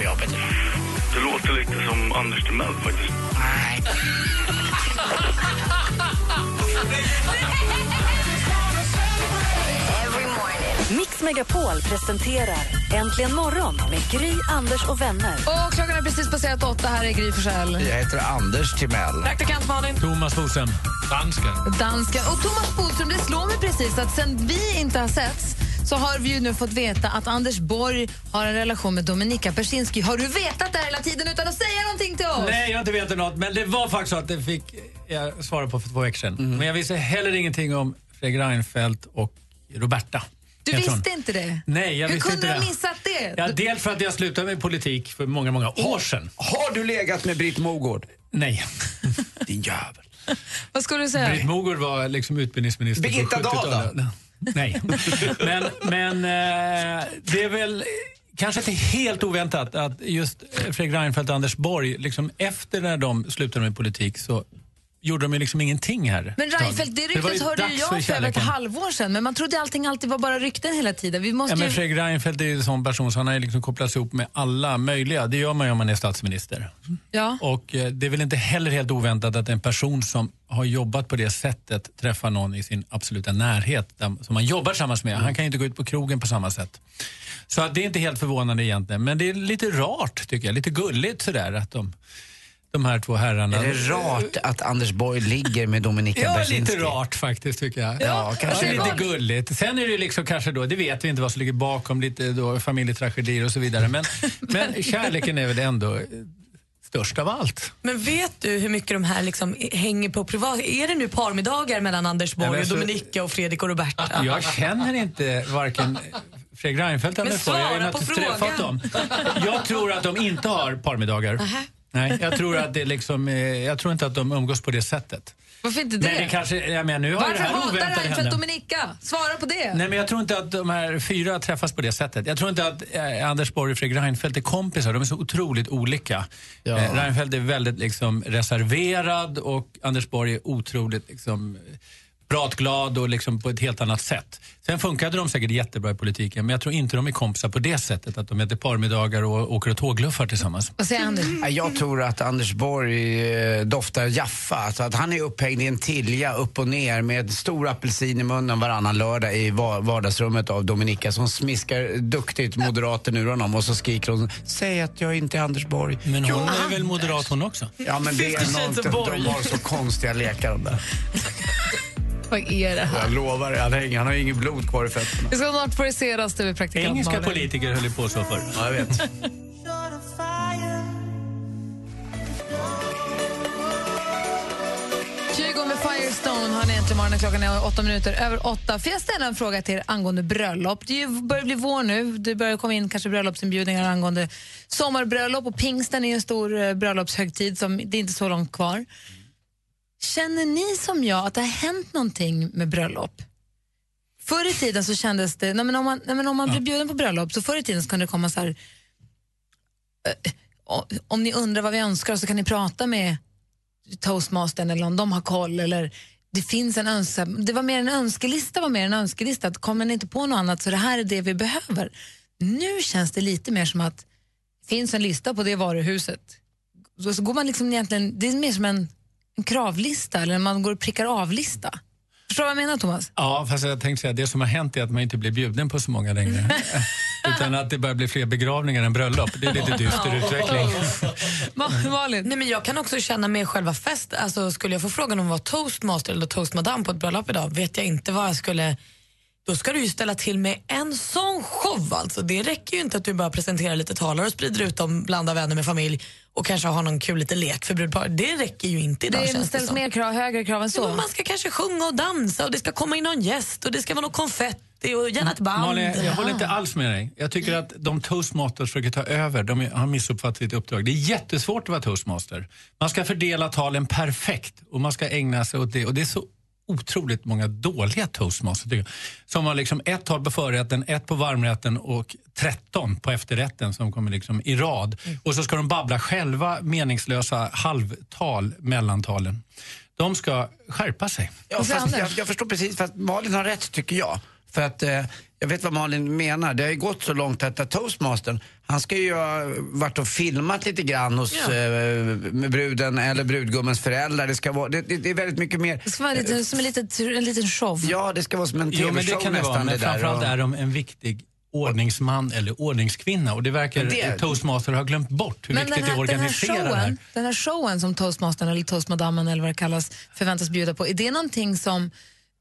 på jobbet idag. Det låter lite som Anders Timell faktiskt. Nej. Mix Megapol presenterar Äntligen morgon med Gry, Anders och vänner. Och klockan är precis passerat åtta. Här är Gry Forssell. Jag heter Anders Timell. Praktikant Malin. Thomas Bodström, dansken. Dansken. Och Thomas Bodström, det slår mig precis att sen vi inte har setts så har vi ju nu fått veta att Anders Borg har en relation med Dominika Persinski. Har du vetat det här hela tiden utan att säga någonting till oss? Nej, jag har inte vetat något, men det var faktiskt så att det fick jag svara på för två veckor sedan. Men jag visste heller ingenting om Fredrik Reinfeldt och Roberta. Du visste inte det? Nej, jag Hur visste kunde inte du ha missat det? Ja, dels för att jag slutade med politik för många, många år sedan. Har du legat med Britt Mogård? Nej. Din jävel. Vad skulle du säga? Britt Mogård var liksom utbildningsminister Birgitta på Dahl då? Nej. Men, men eh, det är väl kanske inte helt oväntat att just Fredrik Reinfeldt och Anders Borg, liksom efter när de slutade med politik så gjorde de ju liksom ingenting här. Men Reinfeldt, det ryktet hörde ju för jag för över ett halvår sedan men man trodde allting alltid var bara rykten hela tiden. Vi måste Ja, men ju... Fredrik Reinfeldt är ju en sån person så han har ju liksom kopplats ihop med alla möjliga. Det gör man ju om man är statsminister. Ja. Och eh, det är väl inte heller helt oväntat att en person som har jobbat på det sättet träffar någon i sin absoluta närhet där, som man jobbar tillsammans med. Han kan ju inte gå ut på krogen på samma sätt. Så det är inte helt förvånande egentligen. Men det är lite rart tycker jag. Lite gulligt sådär att de, de här två herrarna... Är det rart att Anders Borg ligger med Dominika Ja, Berzinski? lite rart faktiskt tycker jag. Ja, kanske lite rart. gulligt. Sen är det liksom kanske då, det vet vi inte vad som ligger bakom, lite då familjetragedier och så vidare. Men, men kärleken är väl ändå störst av allt. Men vet du hur mycket de här liksom hänger på privat? Är det nu parmiddagar mellan Anders Borg Nej, och Dominika och Fredrik och Roberta? Jag känner inte varken Fredrik Reinfeldt eller Borg. Jag har ju naturligtvis träffat dem. Jag tror att de inte har parmiddagar. Nej, jag tror, att det liksom, eh, jag tror inte att de umgås på det sättet. Varför inte det? Men det kanske, jag menar, nu har Varför det här hatar Reinfeldt. Dominika? Svara på det. Nej, men jag tror inte att de här fyra träffas på det sättet. Jag tror inte att eh, Anders Borg och Fredrik Reinfeldt är kompisar. De är så otroligt olika. Ja. Eh, Reinfeldt är väldigt liksom, reserverad och Anders Borg är otroligt liksom, pratglad och liksom, på ett helt annat sätt. Sen funkade de säkert jättebra i politiken men jag tror inte de är kompisar på det sättet att de äter parmiddagar och åker och tågluffar tillsammans. Vad säger Anders? Nej, Jag tror att Anders Borg eh, doftar Jaffa. Alltså att han är upphängd i en tilja upp och ner med stor apelsin i munnen varannan lördag i va- vardagsrummet av Dominika som smiskar duktigt moderaten ur honom och så skriker hon Säg att jag inte är Anders Borg. Men hon Jo, är väl moderat hon också? Ja men det är något, de har så konstiga lekar de där. Vad är det här? Jag lovar, han har, ingen- han har inget blod kvar i fötterna. Vi ska snart få det senaste med praktikant Engelska Malin. politiker höll ju på så förr. Ja, jag vet. Kygo med Firestone har ni äntligen morgonen. Klockan är åtta minuter över åtta. Får jag ställa en fråga till er angående bröllop? Det börjar bli vår nu. Det börjar komma in kanske bröllopsinbjudningar angående sommarbröllop och pingsten är en stor eh, bröllopshögtid som det är inte så långt kvar. Känner ni som jag att det har hänt någonting med bröllop? Förr i tiden så kändes det, nej men om man, nej men om man blir bjuden på bröllop så förr i tiden så kunde det komma så här, eh, o- om ni undrar vad vi önskar så kan ni prata med toastmastern eller om de har koll eller det finns en önska, det var mer en önskelista var mer en önskelista att kommer ni inte på något annat så det här är det vi behöver. Nu känns det lite mer som att det finns en lista på det varuhuset. Så, så går man liksom egentligen, det är mer som en, en kravlista eller man går och prickar av-lista. Förstår du vad jag menar Thomas? Ja, fast jag tänkte säga det som har hänt är att man inte blir bjuden på så många längre. Utan att det börjar bli fler begravningar än bröllop. Det är lite dyster utveckling. Malin? Nej, men jag kan också känna med själva fest, alltså skulle jag få frågan om att vara toastmaster eller toastmadam på ett bröllop idag vet jag inte vad jag skulle då ska du ju ställa till med en sån show alltså. Det räcker ju inte att du bara presenterar lite talare och sprider ut dem, blandar vänner med familj och kanske har någon kul liten lek för brudpar. Det räcker ju inte idag Det känns det ställs som. mer krav, högre krav än Ja, så. man ska kanske sjunga och dansa och det ska komma in någon gäst och det ska vara någon konfett det och gärna ett band. Malin, jag håller inte alls med dig. Jag tycker att de toastmasters försöker ta över. De har missuppfattat sitt uppdrag. Det är jättesvårt att vara toastmaster. Man ska fördela talen perfekt och man ska ägna sig åt det. Och det är så otroligt många dåliga toastmasters tycker jag. Som har liksom ett tal på förrätten, ett på varmrätten och 13 på efterrätten som kommer liksom i rad. Och så ska de babbla själva meningslösa halvtal, mellantalen. De ska skärpa sig. Ja, jag, jag förstår precis, fast Malin har rätt tycker jag. För att eh, jag vet vad Malin menar. Det har ju gått så långt att, toastmastern, han ska ju ha varit och filmat lite grann hos Ja. eh, med bruden eller brudgummens föräldrar. Det, ska vara, det, det, det är väldigt mycket mer. Det ska vara lite, som en liten, en liten show. Ja, det ska vara som en Jo, men det tv-show kan det vara. nästan. Men det där. framförallt Och- är de en viktig ordningsman eller ordningskvinna. Och det verkar det- toastmaster ha glömt bort hur Men viktigt den här, det är att den, här organisera det här. showen, den här showen som toastmastern eller toastmadammen eller vad det kallas förväntas bjuda på, är det någonting som,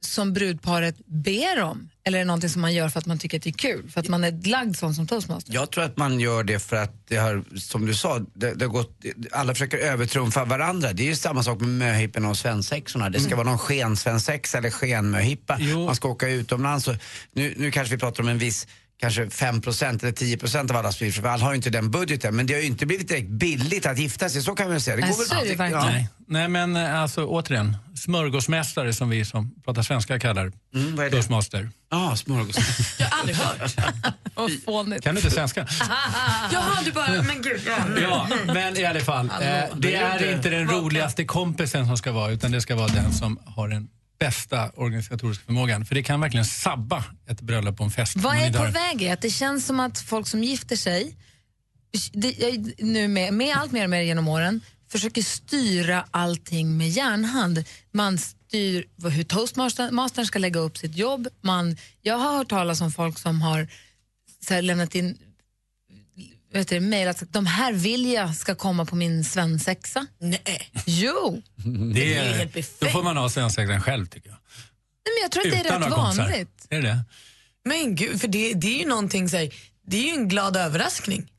som brudparet ber om? Eller är det någonting som man gör för att man tycker att det är kul? För att man är lagd sån som toastmaster? Jag tror att man gör det för att det har, som du sa, det, det har gått, alla försöker övertrumfa varandra. Det är ju samma sak med möhipporna och svensexorna. Det ska vara någon skensvensexa eller skenmöhippa. Man ska åka utomlands. Och nu, nu kanske vi pratar om en viss kanske 5% eller 10% av alla för alla har ju inte den budgeten. Men det har ju inte blivit direkt billigt att gifta sig, så kan man säga. Det går väl så det. Ja. Nej. Nej, men eh, alltså återigen, smörgåsmästare som vi som pratar svenska kallar Mm, vad är det? toastmaster. Ja, smörgås. Jag har aldrig hört. Vad fånigt. Kan du inte svenska? Jaha, du bara, men gud. Ja. Ja, men i alla fall. Eh, det är inte den roligaste kompisen som ska vara, utan det ska vara den som har den bästa organisatoriska förmågan. För det kan verkligen sabba ett bröllop på en fest. Vad är på väg är att det känns som att folk som gifter sig, det, nu med, med allt mer och mer genom åren, försöker styra allting med järnhand. Man styr hur toastmastern ska lägga upp sitt jobb. Man, jag har hört talas om folk som har så här, lämnat in vet du, mejl att de här vill jag ska komma på min svensexa. Nej. Jo, Nej, Det är är, helt befängt. då får man ha svensexan själv tycker jag. men jag tror att det är rätt vanligt. Är det? Men gud, för det, det är ju någonting, så här, det är ju en glad överraskning.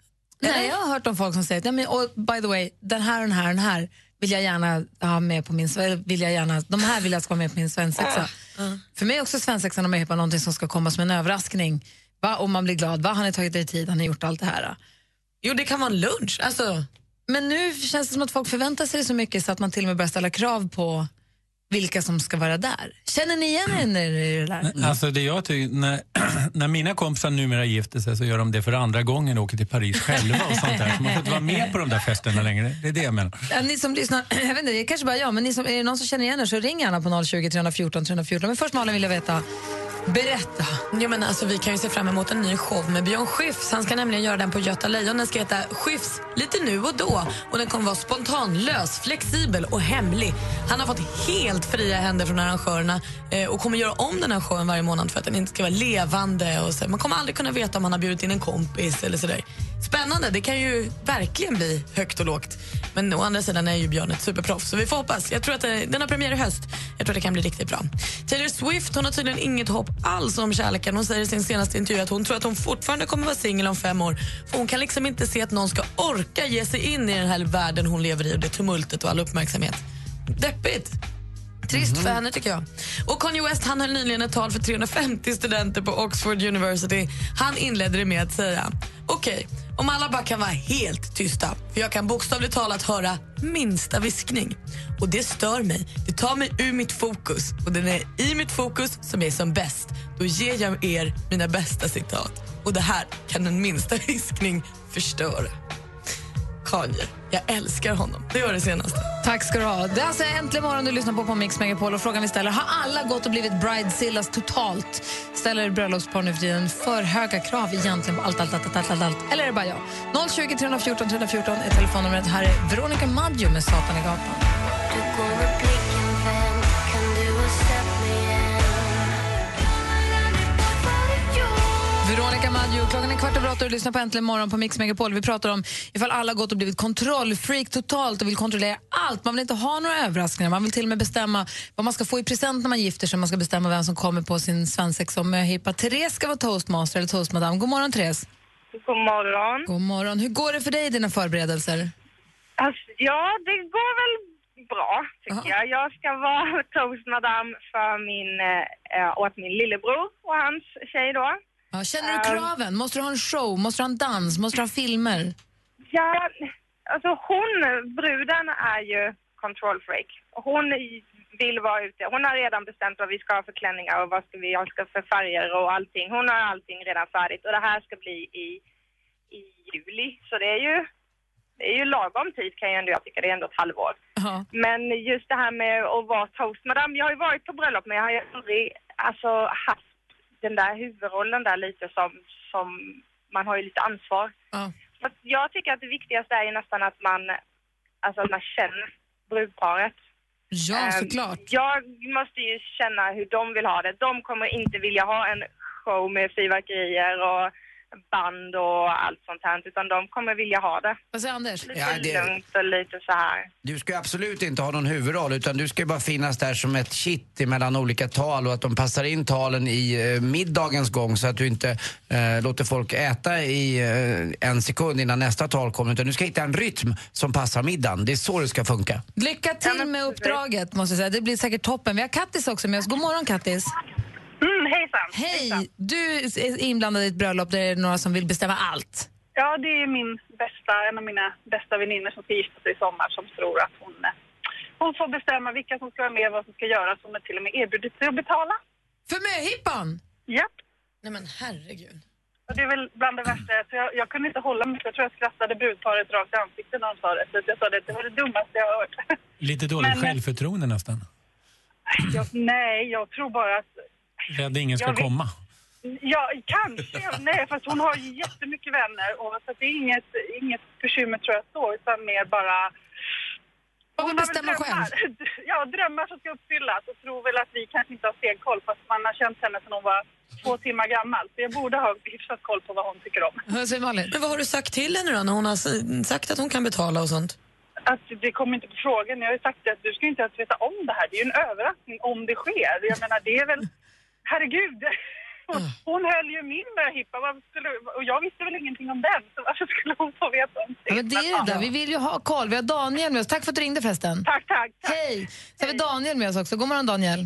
Nej, jag har hört om folk som säger att ja, men, och by the way, den här och den här och den här vill jag gärna ha med på min vill jag gärna, de här vill jag ska vara med på min svensexa. För mig är också svensexan och möhippa någonting som ska komma som en överraskning. Va? Och man blir glad. Va? Han har tagit dig tid, han har gjort allt det här. Jo, det kan vara en lunch. Alltså, Men nu känns det som att folk förväntar sig det så mycket så att man till och med börjar ställa krav på vilka som ska vara där. Känner ni igen er när det är det där? Alltså det jag tycker, när, när mina kompisar numera gifter sig så gör de det för andra gången och åker till Paris själva och sånt där. Så man får inte vara med på de där festerna längre. Det är det jag menar. Ja, ni som lyssnar, jag vet inte, det är kanske bara jag, men ni som, är det någon som känner igen er så ring gärna på 020 314 314. Men först Malin vill jag veta, berätta. Jo, men alltså, vi kan ju se fram emot en ny show med Björn Skifs. Han ska nämligen göra den på Göta Lejon. Den ska heta Skifs lite nu och då. Och Den kommer vara spontanlös, flexibel och hemlig. Han har fått helt fria händer från arrangörerna eh, och kommer göra om den här showen varje månad för att den inte ska vara levande. Och så. Man kommer aldrig kunna veta om han har bjudit in en kompis eller sådär. Spännande, det kan ju verkligen bli högt och lågt. Men å andra sidan är ju Björn ett superproffs, så vi får hoppas. Jag tror att eh, den har premiär i höst. Jag tror det kan bli riktigt bra. Taylor Swift hon har tydligen inget hopp alls om kärleken. Hon säger i sin senaste intervju att hon tror att hon fortfarande kommer vara singel om fem år. För hon kan liksom inte se att någon ska orka ge sig in i den här världen hon lever i och det tumultet och all uppmärksamhet. Deppigt. Trist för henne tycker jag. Och Kanye West han höll nyligen ett tal för 350 studenter på Oxford University. Han inledde det med att säga Okej, om alla bara kan vara helt tysta för jag kan bokstavligt talat höra minsta viskning. Och det stör mig. Det tar mig ur mitt fokus. Och det är i mitt fokus som är som bäst. Då ger jag er mina bästa citat. Och det här kan en minsta viskning förstöra. Kanye, jag älskar honom. Det var det senaste. Tack ska du ha. Det är alltså äntligen morgon du lyssnar på på Mix Megapol och frågan vi ställer, har alla gått och blivit bridezillas totalt? Ställer bröllopspar nu för tiden för höga krav egentligen på allt, allt, allt, allt, allt, allt? Eller är det bara jag? 020 314 314 är telefonnumret. Här är Veronica Maggio med Satan i gatan. Veronica Maggio, klockan är kvart över åtta och du lyssnar på Äntligen morgon på Mix Megapol. Vi pratar om ifall alla gått och blivit kontrollfreak totalt och vill kontrollera allt. Man vill inte ha några överraskningar. Man vill till och med bestämma vad man ska få i present när man gifter sig. Man ska bestämma vem som kommer på sin svensexa och möhippa. Therese ska vara toastmaster eller toastmadam. God morgon Therese. God morgon. God morgon. Hur går det för dig i dina förberedelser? Alltså, ja, det går väl bra, tycker jag. Jag ska vara toast madame för min, eh, åt min lillebror och hans tjej då. Ja, känner du Ehm. kraven? Måste du ha en show? Måste du ha en dans? Måste du ha filmer? Ja, alltså hon, bruden är ju control freak. Hon vill vara ute. Hon har redan bestämt vad vi ska ha för klänningar och vad ska vi ha för färger och allting. Hon har allting redan färdigt och det här ska bli i, i juli. Så det är ju, det är ju lagom tid kan jag ändå jag tycka. Det är ändå ett halvår. Men just det här med att vara toastmadam. Jag har ju varit på bröllop men jag har ju aldrig alltså, haft den där huvudrollen där lite som, som man har ju lite ansvar. Så att jag tycker att det viktigaste är ju nästan att man, alltså att man känner brudparet. Ja, Ehm, såklart. Jag måste ju känna hur de vill ha det. De kommer inte vilja ha en show med fyrverkerier och band och allt sånt här, utan de kommer vilja ha det. Vad säger Anders? Lite Ja, det- lugnt och lite så här. Du ska ju absolut inte ha någon huvudroll utan du ska bara finnas där som ett kitt mellan olika tal och att de passar in talen i eh, middagens gång så att du inte eh, låter folk äta i eh, en sekund innan nästa tal kommer utan du ska hitta en rytm som passar middagen. Det är så det ska funka. Lycka till med uppdraget, måste jag säga. Det blir säkert toppen. Vi har Kattis också med oss. God morgon, Kattis. Hejsan. Hej! Du är inblandad i ett bröllop där det är några som vill bestämma allt. Ja, det är min bästa, en av mina bästa väninnor som ska gifta sig i sommar som tror att hon, eh, hon får bestämma vilka som ska vara med, vad som ska göras. Hon har till och med erbjudit sig att betala. För möhippan? Japp. Nej men herregud. Och det är väl bland det värsta. Så jag, jag kunde inte hålla mig. Jag tror jag skrattade brudparet rakt i ansiktet när de sa det. Så jag sa det, det var det dummaste jag har hört. Lite dåligt Men- självförtroende nästan. Jag, nej, jag tror bara att Rädd ingen ska Jag vet- komma. Ja, kanske. Nej, fast hon har ju jättemycket vänner. Och, så det är inget, inget bekymmer tror jag så, utan mer bara... Hon har väl bestämma drömmar. Ja, drömmar som ska uppfyllas och tror väl att vi kanske inte har stenkoll fast man har känt henne sedan hon var två timmar gammal. Så jag borde ha hyfsat koll på vad hon tycker om. Men vad har du sagt till henne då när hon har sagt att hon kan betala och sånt? Att det kommer inte på frågan. Jag har ju sagt att du ska inte ens veta om det här. Det är ju en överraskning om det sker. Jag menar, det är väl... Herregud! Hon höll ju min möhippa skulle- och jag visste väl ingenting om den. Så varför skulle hon få veta om Ja, men det är det där. Vi vill ju ha koll. Vi har Daniel med oss. Tack för att du ringde förresten. Tack, tack. Hej! Så har vi Daniel med oss också. God morgon, Daniel.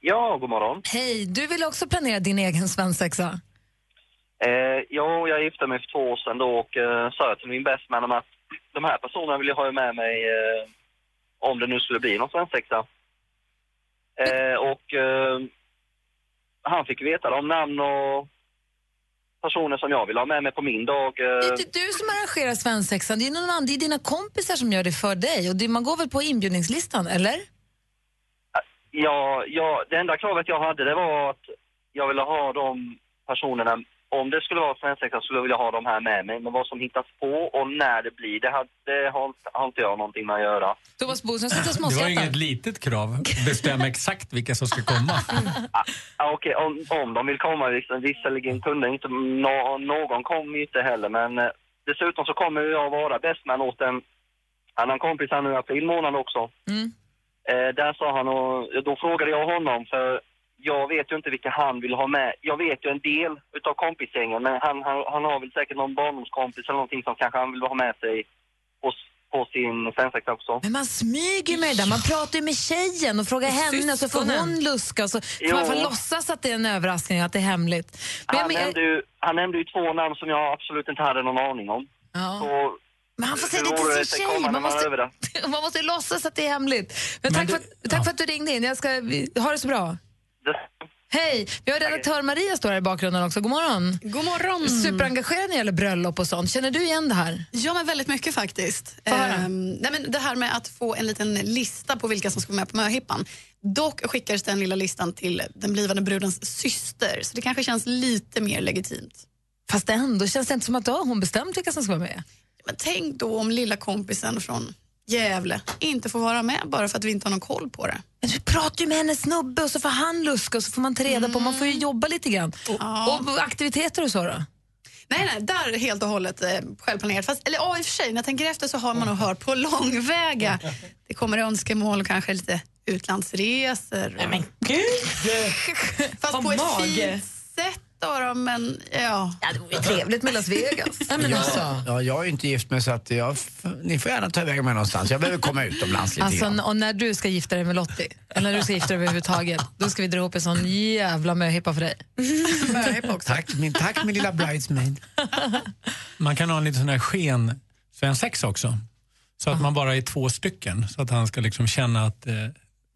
Ja, god morgon. Hej! Du vill också planera din egen svensexa. Eh, ja, jag gifte mig för två år sedan då och eh, sa till min bestman om att de här personerna vill jag ha med mig eh, om det nu skulle bli någon svensexa. Eh, och eh, han fick veta om namn och personer som jag vill ha med mig på min dag. Det är Eh, inte du som arrangerar svensexan. Det är, någon annan, det är dina kompisar som gör det för dig. Och det, man går väl på inbjudningslistan, eller? ja, ja, det enda kravet jag hade det var att jag ville ha de personerna om det skulle vara svensexa skulle jag vilja ha de här med mig. Men vad som hittas på och när det blir, det, hade, det har, har inte jag någonting med att göra. Thomas Bodström sitter och Det var ju inget litet krav. Bestäm exakt vilka som ska komma. Ja, okej, om, om de vill komma, liksom, visserligen kunde inte, nå, någon kom inte heller, men eh, dessutom så kommer jag vara bästman åt en annan kompis här nu i april månad också. Mm. Eh, där sa han, och då frågade jag honom, för jag vet ju inte vilka han vill ha med. Jag vet ju en del utav kompisgängen, men han, han, han har väl säkert någon barndomskompis eller någonting som kanske han vill ha med sig på, på sin svensexa också. Men man smyger med det där. Man pratar ju med tjejen och frågar henne så får hon luska och så får Jo. man får låtsas att det är en överraskning, att det är hemligt. Men, Han men, nämnde, ju, han nämnde ju två namn som jag absolut inte hade någon aning om. Ja. Så, men han får säga det till sin tjej. Man måste, man måste låtsas att det är hemligt. Men, tack, för, att- tack för att du ringde in. Jag ska, ha det så bra. Hej! Vi har redaktör Maria står här i bakgrunden också. God morgon. God morgon. Superengagerad när det gäller bröllop och sånt. Känner du igen det här? Ja, men väldigt mycket faktiskt. Ehm, nej, men det här med att få en liten lista på vilka som ska vara med på möhippan. Dock skickades den lilla listan till den blivande brudens syster, så det kanske känns lite mer legitimt. Fast ändå känns det inte som att då har hon bestämt vilka som ska vara med. Men tänk då om lilla kompisen från Gävle inte får vara med bara för att vi inte har någon koll på det. Men du pratar ju med hennes snubbe och så får han luska och så får man ta reda på. Man får ju jobba lite grann. Ja. Och aktiviteter och så då? Nej, nej, där är helt och hållet eh, självplanerat. Fast, eller ja, i och för sig, när jag tänker efter så har man nog hört på långväga. Det kommer önskemål och kanske lite utlandsresor. Och... Men gud! Fast Vad på ett mage. fint sätt då, då men ja. Ja, det vore trevligt med Las Vegas. Ja, men alltså. Ja, ja, jag är ju inte gift med så att jag, ni får gärna ta iväg mig någonstans. Jag behöver komma utomlands lite Alltså, grann. och när du ska gifta dig med Lottie, eller när du ska gifta dig överhuvudtaget, då ska vi dra ihop en sån jävla möhippa för dig. Tack min, tack min lilla bridesmaid. Man kan ha en liten sån här sken svensexa också. Så att man bara är två stycken. Så att han ska liksom känna att, eh,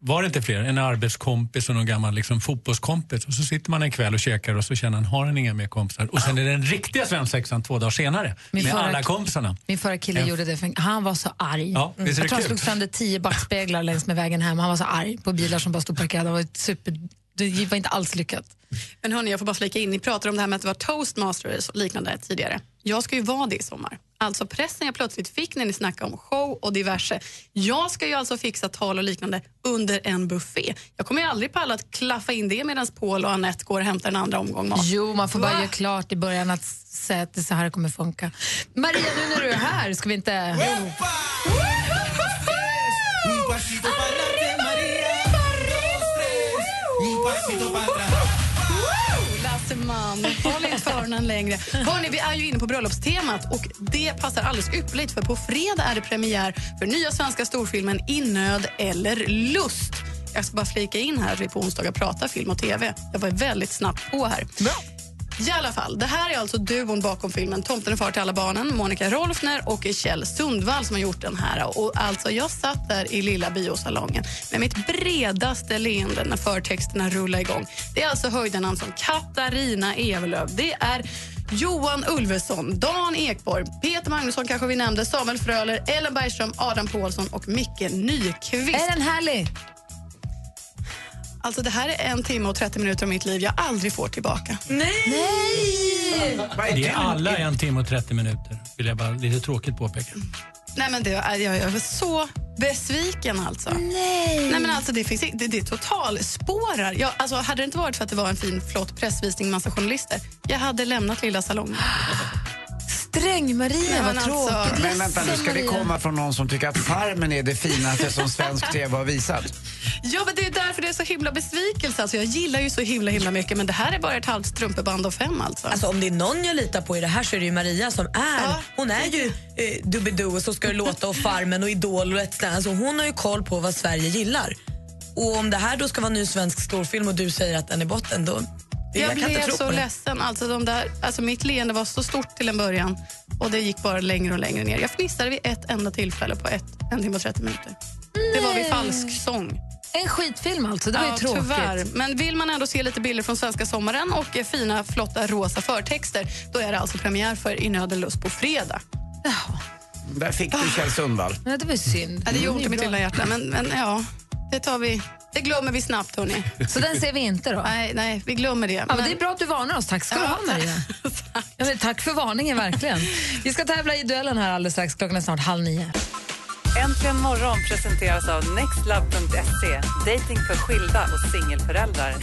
var det inte fler, en arbetskompis och någon gammal liksom, fotbollskompis. Och så sitter man en kväll och käkar och så känner han, har han inga mer kompisar? Och sen är det den riktiga svensexan två dagar senare. Min med förra- alla kompisarna. Min förra kille gjorde det, för han var så arg. Ja, det jag tror han slog sönder tio backspeglar längs med vägen hem. Han var så arg på bilar som bara stod parkerade. Han var super, det var inte alls lyckat. Men hörni, jag får bara flika in. Ni pratade om det här med att det var toastmasters och liknande tidigare. Jag ska ju vara det i sommar. Alltså pressen jag plötsligt fick när ni snackade om show och diverse. Jag ska ju alltså fixa tal och liknande under en buffé. Jag kommer ju aldrig palla att klaffa in det medan Paul och Annette går och hämtar en andra omgång mat. Jo, man får bara Va? göra klart i början att säga att det så här kommer funka. Maria, nu när du är här, ska vi inte man. håll inte för öronen längre. Hörrni, vi är ju inne på bröllopstemat och det passar alldeles ypperligt för på fredag är det premiär för nya svenska storfilmen I nöd eller lust. Jag ska bara flika in här att vi på onsdagar pratar film och tv. Jag var väldigt snabbt på här. I alla fall, det här är alltså duon bakom filmen Tomten är far till alla barnen, Monica Rolfner och Kjell Sundvall som har gjort den här. Och alltså, jag satt där i lilla biosalongen med mitt bredaste leende när förtexterna rullade igång. Det är alltså höjdarnamn som Katarina Evelöv, det är Johan Ulveson, Dan Ekborg, Peter Magnusson kanske vi nämnde, Samuel Fröler, Ellen Bergström, Adam Pålsson och Micke Nyqvist. Är den härlig? Alltså det här är en timme och 30 minuter av mitt liv jag aldrig får tillbaka. Nej! Det är alla en timme och 30 minuter, vill jag bara lite tråkigt påpeka. Nej men det, jag, jag är så besviken alltså. Nej. Nej men alltså det, finns, det, det totalspårar. Jag, alltså, hade det inte varit för att det var en fin flott pressvisning, massa journalister, jag hade lämnat lilla salongen. Sträng-Maria, vad men alltså- tråkigt. Men vänta nu, ska det komma från någon som tycker att Farmen är det finaste som svensk tv har visat? Ja men det är därför det är så himla besvikelse. Alltså, jag gillar ju så himla himla mycket men det här är bara ett halvt strumpeband av fem alltså. Alltså om det är någon jag litar på i det här så är det ju Maria som är, hon är ju eh, Doobidoo och Så ska det låta och Farmen och Idol och ett alltså Hon har ju koll på vad Sverige gillar. Och om det här då ska vara en ny svensk storfilm och du säger att den är botten, då... Jag inte blev så ledsen. Alltså, de där, alltså, mitt leende var så stort till en början och det gick bara längre och längre ner. Jag fnissade vid ett enda tillfälle på ett, en timme och 30 minuter. Det var vid falsk sång. En skitfilm alltså, det var ja, ju tråkigt. Tyvärr. Men vill man ändå se lite bilder från svenska sommaren och fina flotta rosa förtexter då är det alltså premiär för I nöd lust på fredag. Där fick du Kjell Sundvall. Ja, det var synd. Ja, det gjorde i mitt lilla hjärta men, men ja, det tar vi. Det glömmer vi snabbt hörni. Så den ser vi inte då? Nej, nej vi glömmer det. Ja, men det är bra att du varnar oss. Tack ska du Ja, ha, Maria. Ja, men tack för varningen, verkligen. Vi ska tävla i duellen här alldeles strax. Klockan är snart halv nio. Äntligen morgon presenteras av nextlove.se. Dating för skilda och singelföräldrar.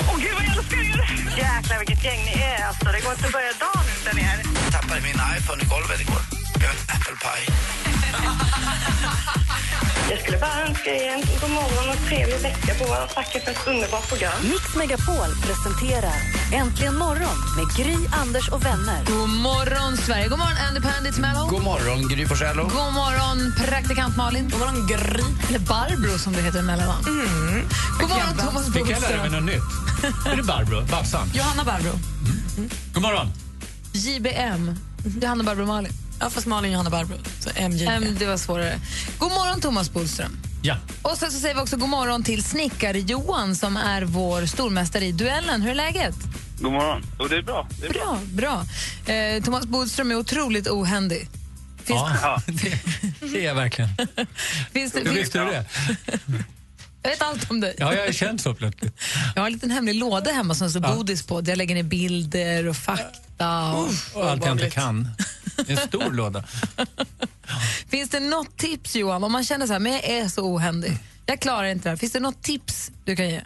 Åh gud vad jag älskar er! Jäklar vilket gäng ni är alltså. Det går inte att börja dagen utan er. Jag tappade min iPhone i golvet igår. Jag åt apple pie. Jag skulle bara önska er en god morgon och trevlig vecka på och tacka för ett underbart program. Mix Megapol presenterar Äntligen morgon med Gry, Anders och vänner. God morgon, Sverige. God morgon, Andy Pandy Mello. God morgon, Gry Forssell. och- God morgon, praktikant Malin. God morgon, Gry. Eller Barbro, som det heter emellanåt. Mm. God morgon, Thomas Fick jag lära mig Bodström. något nytt? Är det Barbro? Babsan? Johanna Barbro. God morgon. JBM. Johanna Barbro Malin. Ja, fast Malin Johanna Barbro. Så MJ. Em, det var svårare. God morgon, Thomas Bodström. Ja. Och sen så säger vi också god morgon till snickar-Johan som är vår stormästare i duellen. Hur är läget? God morgon. Jo, det är bra. Det är bra. Bra. bra. Eh, Thomas Bodström är otroligt ohändig. Finns, Ja, det, det är jag verkligen. finns det, Hur visste du det? jag vet allt om dig. Ja, jag har känt så plötsligt. Jag har en liten hemlig låda hemma som det står godis på. Där jag lägger ner bilder och fakta. Och, Och allt jag inte kan. En stor låda. Finns det något tips, Johan, om man känner så här, men jag är så ohändig. Jag klarar inte det här. Finns det något tips du kan ge?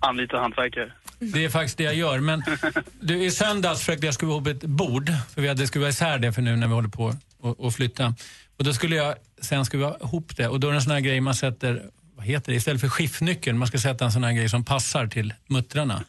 Anlita hantverkare. Det är faktiskt det jag gör. Men du, i söndags försökte jag skruva ihop ett bord. För vi hade skruvat isär det för nu när vi håller på att- att flytta. Och då skulle jag sen skruva ihop det. Och då är det en sån här grej man sätter, vad heter det, istället för skiftnyckeln, man ska sätta en sån här grej som passar till muttrarna.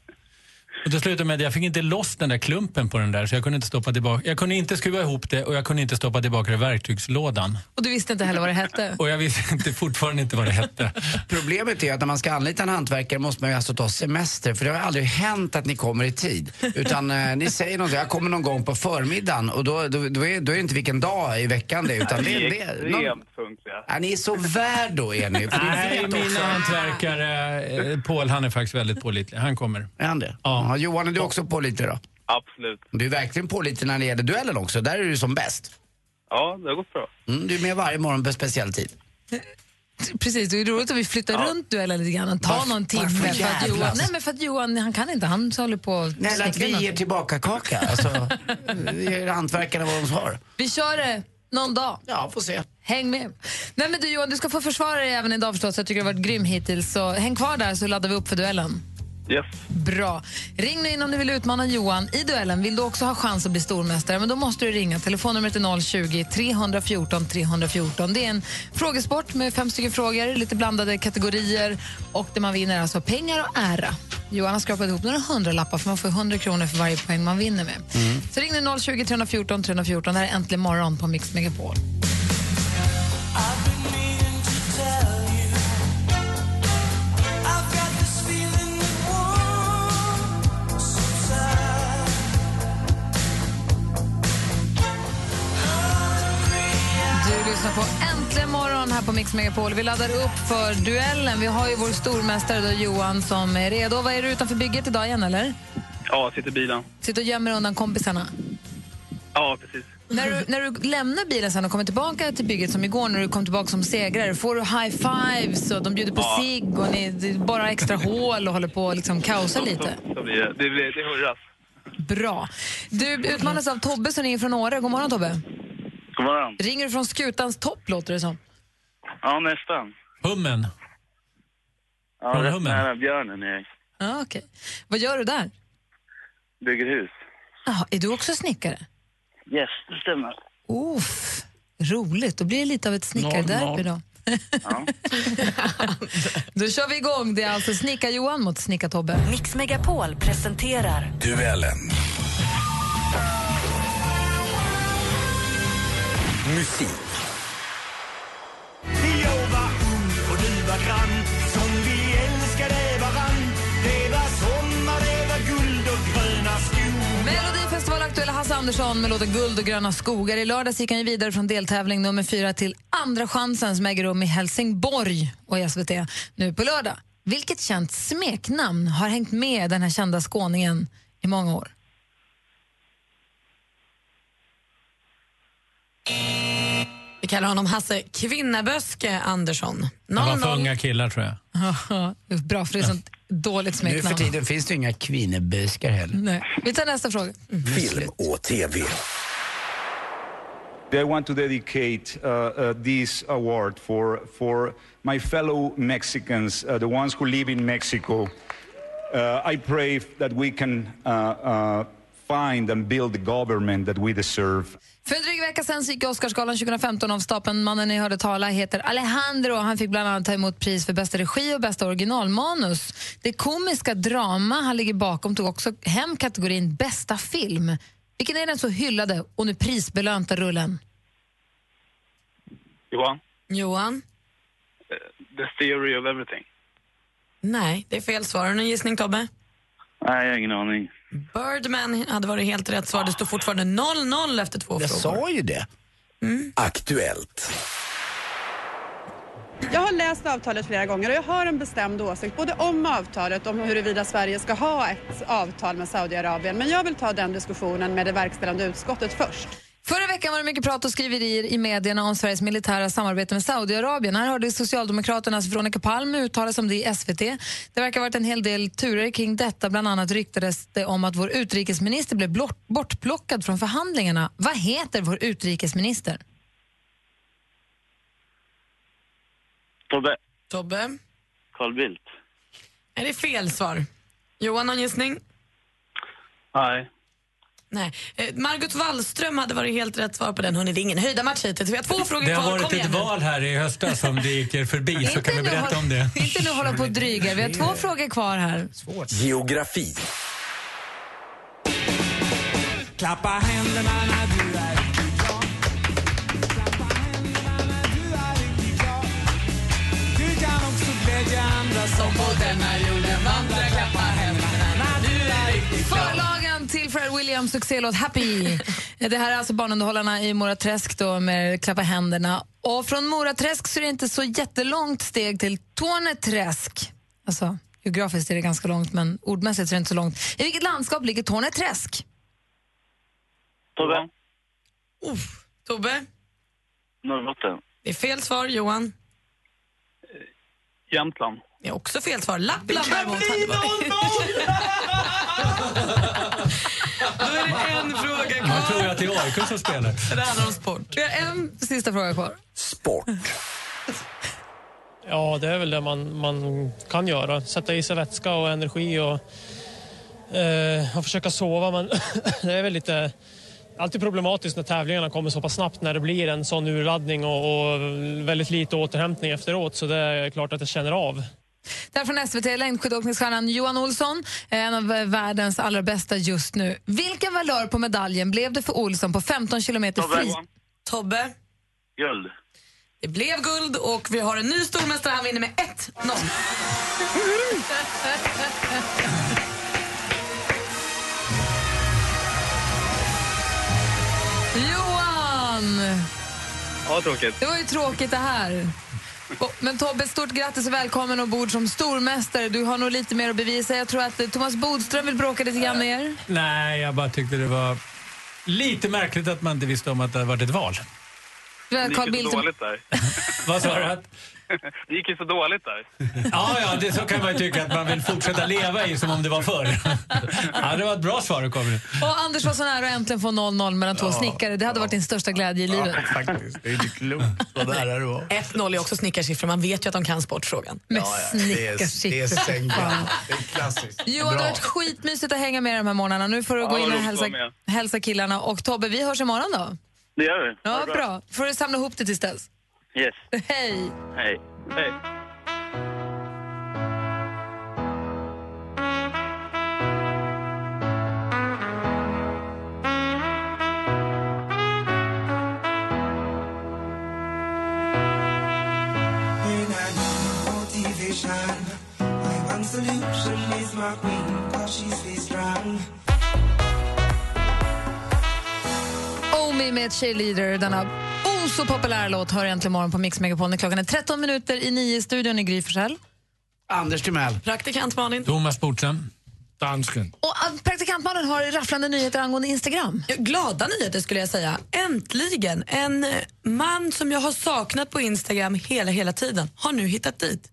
Och det slutade med att jag fick inte loss den där klumpen på den där så jag kunde inte stoppa tillbaka. Jag kunde inte skruva ihop det och jag kunde inte stoppa tillbaka det i verktygslådan. Och du visste inte heller vad det hette? Och jag visste inte, fortfarande inte vad det hette. Problemet är att när man ska anlita en hantverkare måste man ju alltså ta semester för det har aldrig hänt att ni kommer i tid. Utan eh, ni säger något, jag kommer någon gång på förmiddagen och då, då, då, är, då är det inte vilken dag i veckan det är utan det, det, är någon, ja, Ni är så värd då är ni. Nej, mina hantverkare, eh, Paul, han är faktiskt väldigt pålitlig. Han kommer. Är han det? Ja. Johan, är du också pålitlig då? Absolut. Du är verkligen pålitlig när det gäller duellen också. Där är du som bäst. Ja, det har gått bra. Mm, du är med varje morgon på speciell tid. Precis, det är roligt att vi flyttar runt duellen lite grann och tar Varför- någon timme. varför För att? Johan, nej, men för att Johan han kan inte, han håller på och Nej, eller att vi något. ger tillbaka kaka. Alltså, vi ger hantverkarna vad de har. Vi kör det någon dag. Ja, får se. Häng med. Nej, men du Johan, du ska få försvara dig även idag förstås. Jag tycker du har varit grym hittills. Så häng kvar där så laddar vi upp för duellen. Yes. Bra. Ring nu in om du vill utmana Johan i duellen. Vill du också ha chans att bli stormästare? Men då måste du ringa. Telefonnumret är 020 314 314. Det är en frågesport med fem stycken frågor, lite blandade kategorier och det man vinner alltså pengar och ära. Johan har skrapat ihop några hundralappar för man får 100 kronor för varje poäng man vinner med. Så ring nu 020 314 314. Det här är Äntligen morgon på Mix Megapol. På Mix Megapol. Vi laddar upp för duellen. Vi har ju vår stormästare då, Johan som är redo. Vad är du utanför bygget idag igen eller? Ja, sitter i bilen. Sitter och gömmer undan kompisarna. Ja, precis. När du, när du lämnar bilen sen och kommer tillbaka till bygget som igår när du kom tillbaka som segrare, får du high fives och de bjuder på Ja. cigg och ni är bara extra hål och håller på att liksom kaosa lite? Så blir det, det, blir, det hurras. Bra. Du utmanas av Tobbe som ringer från Åre. God morgon Tobbe. God morgon. Ringer du från Skutans topp låter det som. Ja, nästan. Hummen. Ja, Från rätt Hummen. nära björnen är jag. Ja, okej. Vad gör du där? Bygger hus. Jaha, är du också snickare? Yes, det stämmer. Uff, roligt. Då blir det lite av ett snickarderby då. då kör vi igång. Det är alltså Snickar-Johan mot Snickar-Tobbe. Mix Megapol presenterar Duellen. Musik. Andersson med låten Guld och gröna skogar. I lördags gick han vidare från deltävling nummer fyra till Andra chansen som äger rum i Helsingborg och i SVT nu på lördag. Vilket känt smeknamn har hängt med den här kända skåningen i många år? Kallar honom Hasse Kvinnaböske Andersson. Det var för 0-0. unga killar tror jag. Bra, för det är sånt dåligt Nu för smeknamn. tiden finns det ju inga kvinnebuskar heller. Nej. Vi tar nästa fråga. Film och TV. I want to dedicate uh, uh, this award for, for my fellow Mexicans, uh, the ones who live in Mexico. Uh, I pray that we can uh, uh, find and build the government that we deserve. För en dryg vecka sen gick Oscarsgalan 2015 av stapeln. Mannen ni hörde tala heter Alejandro. Han fick bland annat ta emot pris för bästa regi och bästa originalmanus. Det komiska drama han ligger bakom tog också hem kategorin bästa film. Vilken är den så hyllade och nu prisbelönta rullen? Johan? Johan? The theory of everything. Nej, det är fel svar. Har du en gissning, Tobbe? Nej, jag har ingen aning. Birdman hade varit helt rätt svar. Det står fortfarande 0-0 efter två Jag frågor. sa ju det. Aktuellt. Jag har läst avtalet flera gånger och jag har en bestämd åsikt både om avtalet och om huruvida Sverige ska ha ett avtal med Saudiarabien. Men jag vill ta den diskussionen med det verkställande utskottet först. Förra veckan var det mycket prat och skriverier i medierna om Sveriges militära samarbete med Saudiarabien. Här hörde Socialdemokraternas Veronica Palm uttala sig om det i SVT. Det verkar ha varit en hel del turer kring detta. Bland annat ryktades det om att vår utrikesminister blev bortplockad från förhandlingarna. Vad heter vår utrikesminister? Tobbe. Tobbe? Carl Bildt. Är det fel svar? Johan, en gissning? Nej. Nej. Eh, Margot Wallström hade varit helt rätt svar på den. Hörrni, det är ingen höjda match hittills. Vi har två frågor Det har kvar. varit Kom ett igen nu. val här i höstas som det gick er förbi, så kan nu berätta om det? Inte nu hålla på och dryga. Vi har två frågor kvar här. Geografi. Klappa händerna när du är som på denna jorden vandrar. Klappa händerna när du är riktigt glad. Till Fred Williams succélåt Happy. Det här är alltså barnunderhållarna i Mora Träsk då med Klappa händerna. Och från Mora Träsk så är det inte så jättelångt steg till Torneträsk. Alltså, geografiskt är det ganska långt, men ordmässigt så är det inte så långt. I vilket landskap ligger Torneträsk? Tobbe? Tobbe? Norrbotten. Det är fel svar, Johan. Jämtland. Det är också fel svar. Lappland däremot hade varit... Då är det en fråga kvar. Man tror att det är AIK som spelar. Det handlar om sport. Vi har en sista fråga kvar. Sport. Ja, det är väl det man, man kan göra. Sätta i sig vätska och energi och, eh, och försöka sova. Men det är väl lite alltid problematiskt när tävlingarna kommer så pass snabbt när det blir en sån urladdning och, och väldigt lite återhämtning efteråt. Så det är klart att jag känner av. Där från SVT, längdskidåkningsstjärnan Johan Olsson, en av världens allra bästa just nu. Vilken valör på medaljen blev det för Olsson på 15 kilometer Tobbe. fri? Tobbe? Guld. Det blev guld och vi har en ny stormästare. Han vinner med 1-0. Johan! Ja, tråkigt. Det var ju tråkigt det här. Och- Men Tobbe, stort grattis och välkommen ombord som stormästare. Du har nog lite mer att bevisa. Jag tror att eh, Thomas Bodström vill bråka lite grann med er. Nej, jag bara tyckte det var lite märkligt att man inte visste om att det hade varit ett val. Det var Det gick Carl ju Bildt så dåligt där. Vad sa du? Det gick ju så dåligt där. Ja, ja, det så kan man ju tycka att man vill fortsätta leva i som om det var förr. Ja, det var ett bra svar du kom med. Och Anders var så nära att äntligen få 0-0 mellan två Ja, snickare. Det hade varit din största glädje i livet. faktiskt. Det är inte klokt vad nära det var. 1-0 är också snickarsiffror. Man vet ju att de kan sportfrågan. Med Ja, ja, det är- det är sänka. Det är klassiskt. Johan, det har varit skitmysigt att hänga med de här morgnarna. Nu får du Ja, gå in och hälsa, hälsa killarna. Och Tobbe, vi hörs imorgon då. Det gör vi. Ja, det bra. får du samla ihop det tills dess. Yes. Hej! Hej. Hej. One solution is my queen, cause she's strong. Me med Cheerleader, denna oh så populära låt hör äntligen morgon på Mix Megapol klockan är 13 minuter i nio i studion i Gry Forssell. Anders Timell. Praktikant Malin. Thomas Bodström. Dansken. Och ah, praktikantmannen har rafflande nyheter angående Instagram. Glada nyheter skulle jag säga. Äntligen! En eh, man som jag har saknat på Instagram hela, hela tiden har nu hittat dit.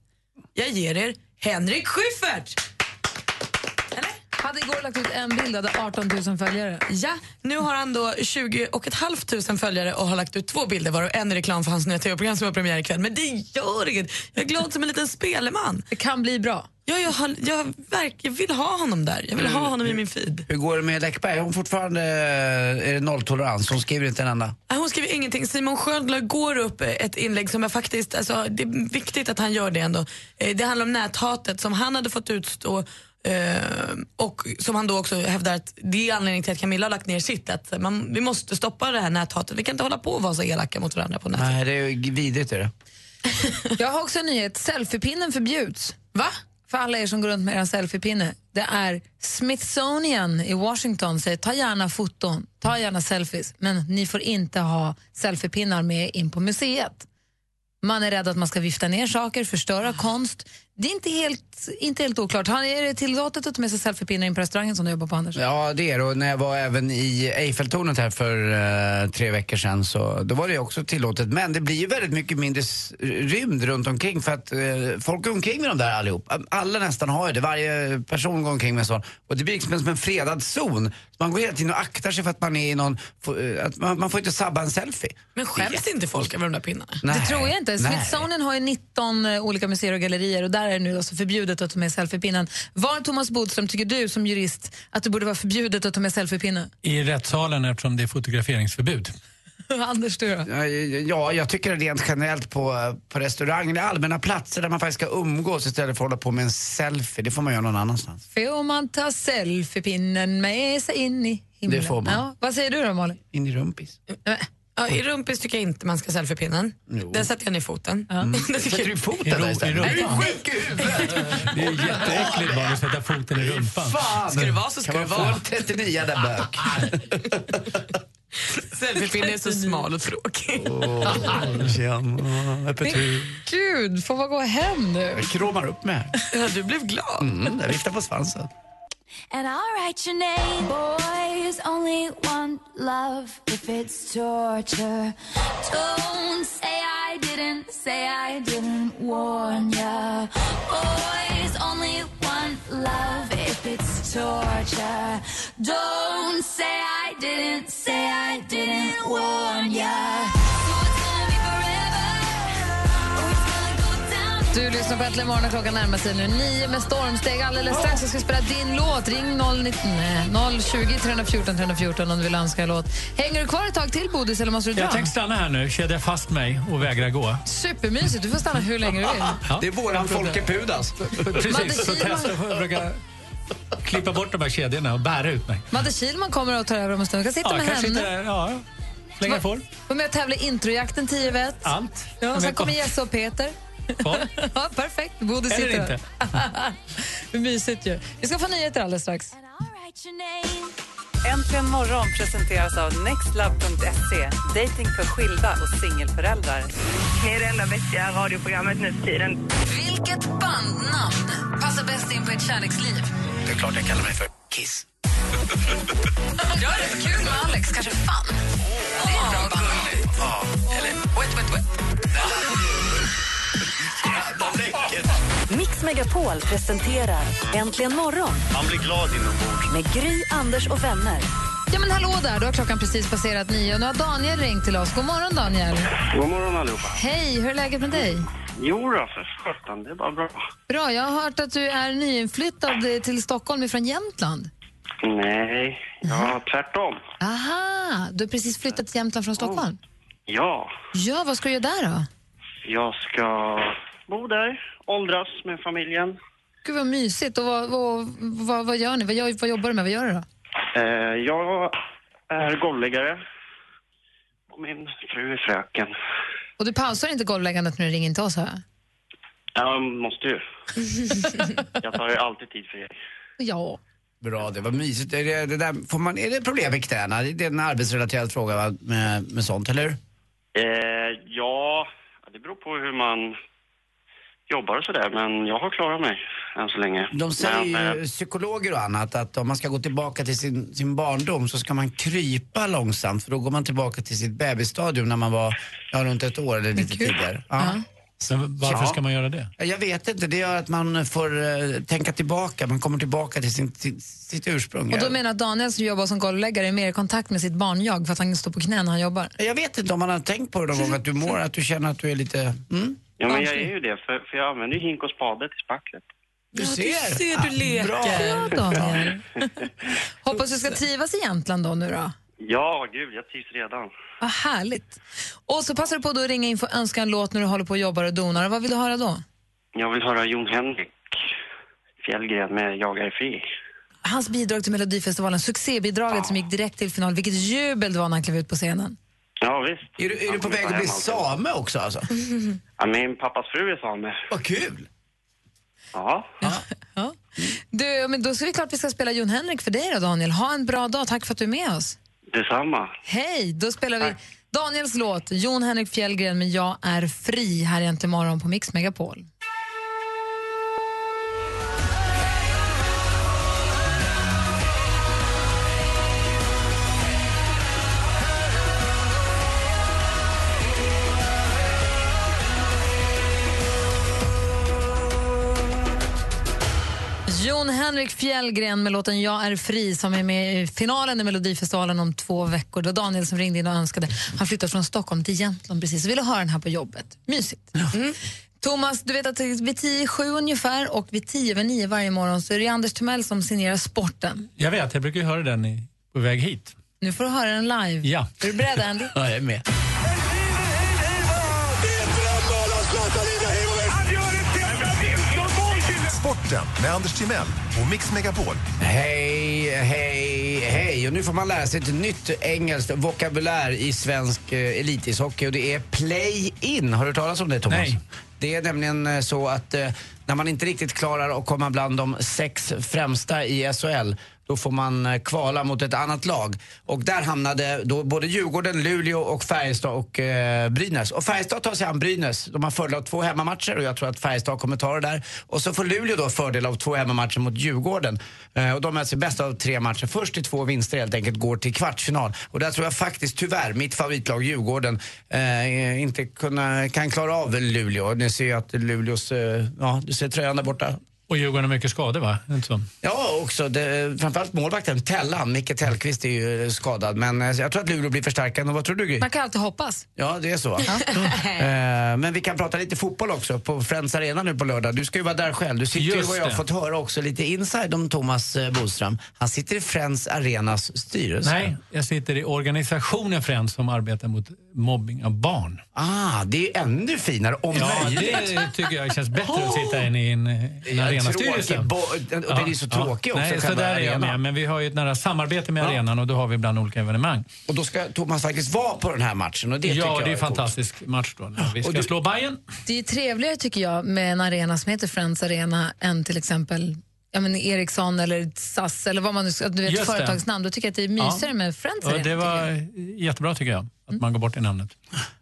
Jag ger er Henrik Schyffert! Hade igår lagt ut en bild och hade 18 000 följare. Ja, nu har han då 20 och ett halvt tusen följare och har lagt ut två bilder varav en är reklam för hans nya tv-program som har premiär ikväll. Men det gör inget. Jag är glad som en liten speleman. Det kan bli bra. Ja, jag, har, jag, verk, jag vill ha honom där. Jag vill ha honom i min feed. Hur går det med Läckberg? Hon fortfarande är det nolltolerans? Hon skriver inte en enda. Nej, Hon skriver ingenting. Simon Sköld går upp ett inlägg som jag faktiskt, alltså, det är viktigt att han gör det ändå. Eh, Det handlar om näthatet som han hade fått utstå eh, och som han då också hävdar att det är anledningen till att Camilla har lagt ner sitt. Att man, vi måste stoppa det här näthatet. Vi kan inte hålla på och vara så elaka mot varandra på nätet. Nej, det är ju vidrigt. Är det. Jag har också en nyhet. Selfiepinnen förbjuds. Va? För alla er som går runt med er selfiepinne. Det är Smithsonian i Washington säger ta gärna foton, ta gärna selfies, men ni får inte ha selfiepinnar med in på museet. Man är rädd att man ska vifta ner saker, förstöra konst. Det är inte helt, inte helt oklart. Han, Är det tillåtet att ta med sig selfiepinnar in på restaurangen som du jobbar på, Anders? Ja, det är det. Och när jag var även i Eiffeltornet här för eh, tre veckor sedan så då var det också tillåtet. Men det blir ju väldigt mycket mindre rymd runt omkring för att eh, folk går omkring med dem där allihop. Alla nästan har ju det. Varje person går omkring med en sån. Och det blir liksom som en fredad zon. Man går hela tiden och aktar sig för att man är i någon... eh, Att man, man får inte sabba en selfie. Men skäms inte folk över de där pinnarna? Nej. Det tror jag inte. Nej. Smithsonian har ju 19 eh, olika museer och gallerier och där är det nu alltså förbjudet att ta med selfiepinnen. Var, Thomas Bodström, tycker du som jurist att det borde vara förbjudet att ta med selfiepinne? I rättssalen eftersom det är fotograferingsförbud. Anders, du då? Ja, Ja, jag tycker rent generelt på, på restauranger eller allmänna platser där man faktiskt ska umgås istället för att hålla på med en selfie. Det får man göra någon annanstans. Får man ta selfiepinnen med sig in i himlen? Det får man. Ja. Vad säger du då, Malin? In i rumpis. Ja, I rumpis tycker jag inte man ska selfiepinnen. Jo. Den sätter jag ner foten. Mm. Sätter du foten I där istället? i Är du sjuk i huvudet? Det är jätteäckligt bara att sätta foten i rumpan. Fan! Ska det vara så ska kan det man vara. få en 39 där bök? Selfiepinnen är så smal och tråkig. Tjena, öppet hus. Gud, får man gå hem nu? Jag kramar upp mig. Ja, du blev glad. Mm, jag viftar på svansen. And I'll write your name. Boys only want love if it's torture. Don't say I didn't, say I didn't warn ya. Boys only want love if it's torture. Don't say I didn't, say I didn't warn ya. Du lyssnar på Äntligen morgon och klockan närmar sig nu nio med stormsteg. Alldeles strax jag ska spela din låt. Ring 090, nej, 020 314 314 om du vill önska en låt. Hänger du kvar ett tag till, Bodis, eller måste du dra? Jag tänkte stanna här nu, kedja fast mig och vägra gå. Supermysigt. Du får stanna hur länge du vill. Ja. Det är våran Folke Pudas. Precis, så testa försöka klippa bort de här kedjorna och bära ut mig. Madde Kihlman kommer och tar över om en stund. Jag kan sitta Ja, med henne. inte, ja, så länge jag får. Var med och tävla i introjakten 10 vet. Allt. Ja, sen kommer kom- Jesse och Peter. Ja, perfekt. Bodis Eller inte. Hur mysigt ju. Vi ska få nyheter alldeles strax. Äntligen morgon presenteras av nextlove.se. Dating för skilda och singelföräldrar. Ni är det enda vettiga radioprogrammet nu för tiden. Vilket bandnamn passar bäst in på ett kärleksliv? Det är klart jag kallar mig för Kiss. Jag är rätt kul med Alex, kanske fan. Det är bra bandnamn. Ja, eller Wet, wet, wet. Mix Megapol presenterar Äntligen morgon Man blir glad inombords. med Gry, Anders och vänner. Ja, men hallå där, då har klockan precis passerat nio och nu har Daniel ringt till oss. God morgon Daniel. God morgon allihopa. Hej, hur är läget med dig? Jo då, för sjutton, det är bara bra. Bra, jag har hört att du är nyinflyttad till Stockholm från Jämtland. Nej, ja, tvärtom. Aha, du har precis flyttat till Jämtland från Stockholm? Ja, Ja, vad ska du göra där då? jag ska bo där, åldras med familjen. Gud vad mysigt. Och vad, vad, vad, vad gör ni? Vad, gör, vad jobbar du med? Vad gör du då? Eh, jag är golvläggare och min fru är fröken. Och du pausar inte golvläggandet när du ringer in till oss här? Jag måste ju. jag tar ju alltid tid för er. Ja. Bra, det var mysigt. Är det, det där, får man, är det problem med knäna? Det är en arbetsrelaterad fråga va? Med, med sånt, eller hur? Eh, ja, det beror på hur man jobbar och sådär, men jag har klarat mig än så länge. De säger men, ju, eh, psykologer och annat, att om man ska gå tillbaka till sin, sin barndom så ska man krypa långsamt för då går man tillbaka till sitt bebisstadium när man var ja, runt ett år eller lite tidigare. Ja. Men varför Ja. ska man göra det? Ja, Jag vet inte, det gör att man får eh, tänka tillbaka, man kommer tillbaka till sin, till, sitt ursprung. Och då menar att Daniel som jobbar som golvläggare är mer i kontakt med sitt barnjag för att han står på knä när han jobbar? Jag vet inte om man har tänkt på det någon gång, att du mår, att du känner att du är lite... Mm? Ja, men jag är ju det, för, för jag använder ju hink och spade till spacklet. Du Ja, ser. du ser, du leker. Bra. Bra, Daniel. Hoppas du ska trivas i Jämtland då nu då. Ja, gud, jag trivs redan. Vad härligt. Och så passar du på då att ringa in för att önska en låt när du håller på och jobbar och donar. Och Vad vill du höra då? Jag vill höra Jon Henrik Fjällgren med Jag är fri. Hans bidrag till Melodifestivalen, succébidraget som gick direkt till final. Vilket jubel det var när han klev ut på scenen. Ja, visst. Är du, är du på väg att bli same också alltså? Ja, min pappas fru är same. Vad kul! Ja. Du, men då ska vi klart vi ska spela Jon Henrik för dig då Daniel. Ha en bra dag, tack för att du är med oss. Detsamma. Hej, då spelar vi Daniels låt, Jon Henrik Fjällgren med Jag är fri här egentligen morgon på Mix Megapol. Jon Henrik Fjällgren med låten Jag är fri som är med i finalen i Melodifestivalen om två veckor. Det var Daniel som ringde in och önskade. Han flyttat från Stockholm till Jämtland precis och ville höra den här på jobbet. Mysigt. Mm. Thomas, du vet att vid tio sju ungefär och vid tio över nio varje morgon så är det Anders Timell som signerar sporten. Jag vet, jag brukar ju höra den i, på väg hit. Nu får du höra den live. Ja. Är du beredd, Andy? Ja, jag är med. Sporten med Anders Timell och Mix Megapol. Hej, hej, hej. Och nu får man lära sig ett nytt engelskt vokabulär i svensk eh, elitishockey och det är play-in. Har du hört talas om det, Thomas? Nej. Det är nämligen eh, så att eh, när man inte riktigt klarar att komma bland de sex främsta i SHL då får man eh, kvala mot ett annat lag. Och där hamnade då både Djurgården, Luleå och Färjestad och eh, Brynäs. Och Färjestad tar sig an Brynäs. De har fördel av två hemmamatcher och jag tror att Färjestad kommer ta det där. Och så får Luleå då fördel av två hemmamatcher mot Djurgården. Eh, och de möts i bäst av tre matcher. Först till två vinster helt enkelt går till kvartsfinal. Och där tror jag faktiskt tyvärr mitt favoritlag Djurgården eh, inte kunna, kan klara av Luleå. Ni ser ju att Luleås, eh, ja du ser tröjan där borta. Och Djurgården har mycket skador, va? Inte? Ja, också. Det, framförallt målvakten Tellan, Micke Tellqvist är ju eh, skadad. Men eh, jag tror att Luleå blir förstärkande. Vad tror du Gry? Man kan alltid hoppas. Ja, det är så. eh, men vi kan prata lite fotboll också på Friends Arena nu på lördag. Du ska ju vara där själv. Du sitter ju Just vad jag har fått höra också lite inside om Thomas Bodström. Han sitter i Friends Arenas styrelse. Nej, jag sitter i organisationen Friends som arbetar mot mobbing av barn. Ah, det är ännu finare om Ja, möjligt. det tycker jag känns bättre att sitta inne i en, en Ja, arenastyrelse. tråkig bo- och den är ju så tråkig också, Nej, så där är jag med. Men vi har ju ett nära samarbete med Ja. arenan och då har vi ibland olika evenemang. Och då ska Thomas faktiskt vara på den här matchen och det ja, jag det är en coolt. fantastisk match då. Vi ska Och du- slå Bayern. Det är trevligare tycker jag med en arena som heter Friends Arena än till exempel ja, men Ericsson eller SAS eller vad man nu ska, du vet, Just företagsnamn. Då tycker jag att det är mysigare med Friends Arena. det var jättebra tycker jag, att man går bort i namnet.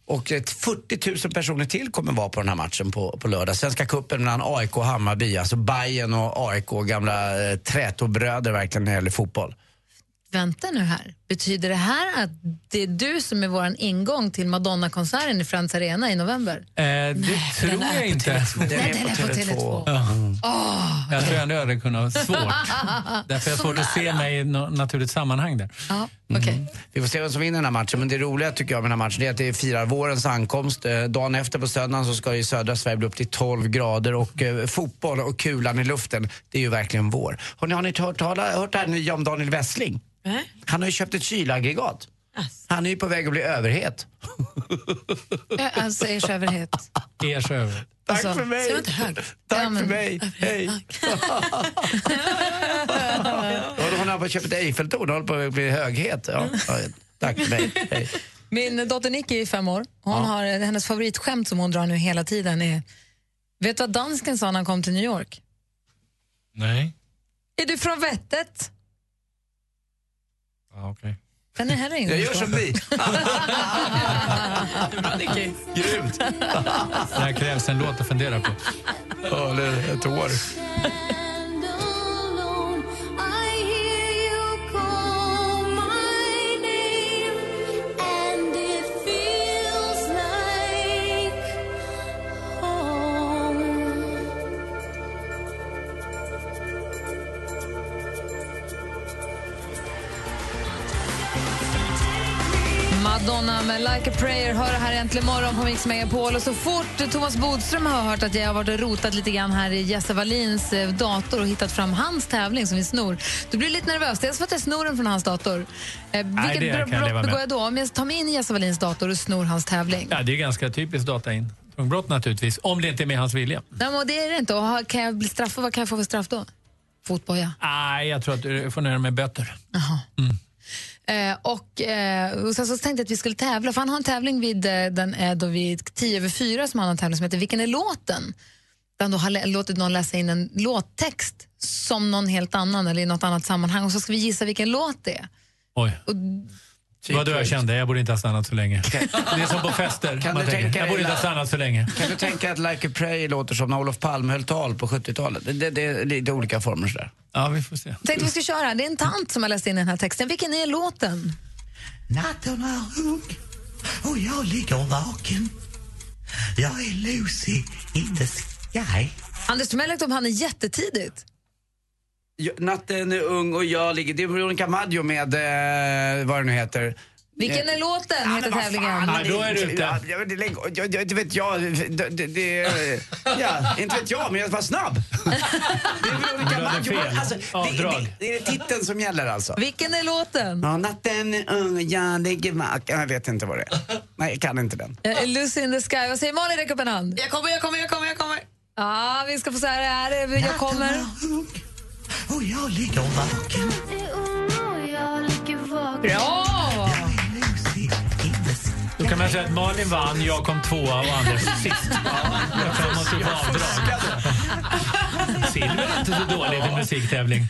Och ett 40 000 personer till kommer vara på den här matchen på, på lördag. Svenska cupen mellan AIK och Hammarby. Alltså Bayern och AIK, gamla eh, trätobröder verkligen när det gäller fotboll. Vänta nu här. Betyder det här att det är du som är vår ingång till Madonna-konserten i Friends Arena i november? Eh, det tror den är jag inte. Tele2. Den är på Tele2. Ja. Åh! Jag tror ändå jag hade kunnat svårt. Därför är det svårt att se mig i något naturligt sammanhang där. Ja, Mm. Vi får se vem som vinner den här matchen. Men det roliga tycker jag med den här matchen är att det firar vårens ankomst. Eh, Dagen efter på söndagen så ska ju södra Sverige bli upp till 12 grader och eh, fotboll och kulan i luften, det är ju verkligen vår. Hörrni, har ni hört, tala, hört det här nya om Daniel Wessling? Han har ju köpt ett kylaggregat. Han är ju på väg att bli överhet. Ja, Alltså, ers överhet. Ers överhet. Tack Alltså, för mig. Tack Ja, men- för mig. Hej. då har köpt ett Eiffeltorn och håller på att bli höghet. Ja, tack. Hej. Min dotter Nicky är fem år. Hon Ja. har, hennes favoritskämt som hon drar nu hela tiden är... Vet du vad dansken sa när han kom till New York? Nej. Är du från vettet? Ja, okej. Den är heller ingen Jag gör som Nicky. Grymt. Det här krävs en låt att fundera på. Ja, eller ett år. Like a prayer hör det här äntligen morgon på Mix Megapol. Och så fort Thomas Bodström har hört att jag har varit och rotat lite grann här i Jesse Wallins eh, dator och hittat fram hans tävling som vi snor, då blir det lite nervös. Dels för att jag snor den från hans dator. Eh, vilket kan jag brott begår jag då? Om jag tar mig in i Jesse Wallins dator och snor hans tävling? Ja, det är ganska typiskt dataintrångbrott naturligtvis. Om det inte är med hans vilja. Nej, men det är det inte. Och kan jag bli straffad? Vad kan jag få för straff då? Fotboja. Nej, jag tror att du får nöja dig med böter. Eh, och, eh, och sen så tänkte jag att vi skulle tävla, för han har en tävling vid, eh, den är då vid 10 över 4 som han har en tävling som heter Vilken är låten? Där han då har låtit någon läsa in en låttext som någon helt annan eller i något annat sammanhang och så ska vi gissa vilken låt det är. Oj. Vad då jag kände, jag borde inte ha stannat så länge. Det är som på fester. Kan man du tänka jag borde inte ha stannat så länge. Kan du tänka att Like a Prayer låter som när Olof Palme höll tal på 70-talet? Det, det, det är lite olika former sådär. Ja, vi får se. Tänkte vi ska köra. Det är en tant som har läst in den här texten. Vilken är låten? Natten är ung och jag ligger vaken. Jag är Lucy in the sky. Anders Timell upp han är jättetidigt. Ja, Natten är ung och jag ligger... Det är Veronica Maggio med, eh, vad det nu heter, Vilken är låten? heter tävlingen. Ja, Ja, det, lägg- jag, jag, det vet jag. Det, det, det, ja, inte vet jag, men jag var snabb. Det är Veronica Du hade Maggio. fel. Alltså, det, Avdrag. det, det är titeln som gäller alltså. Vilken är låten? Ja, natten är ung, jag ligger vaken. Jag vet inte vad det är. Nej, jag kan inte den. Eh, Lucy in the sky. Vad säger Malin? Räck upp en hand. Jag kommer, jag kommer, jag kommer, jag kommer. Ja, vi ska få se här. Är det jag kommer. Och jag ligger vaken. Bra! Då kan man säga att Malin vann, jag kom tvåa och Anders sist. Jag avdrag. Silver är inte så dåligt i musiktävling.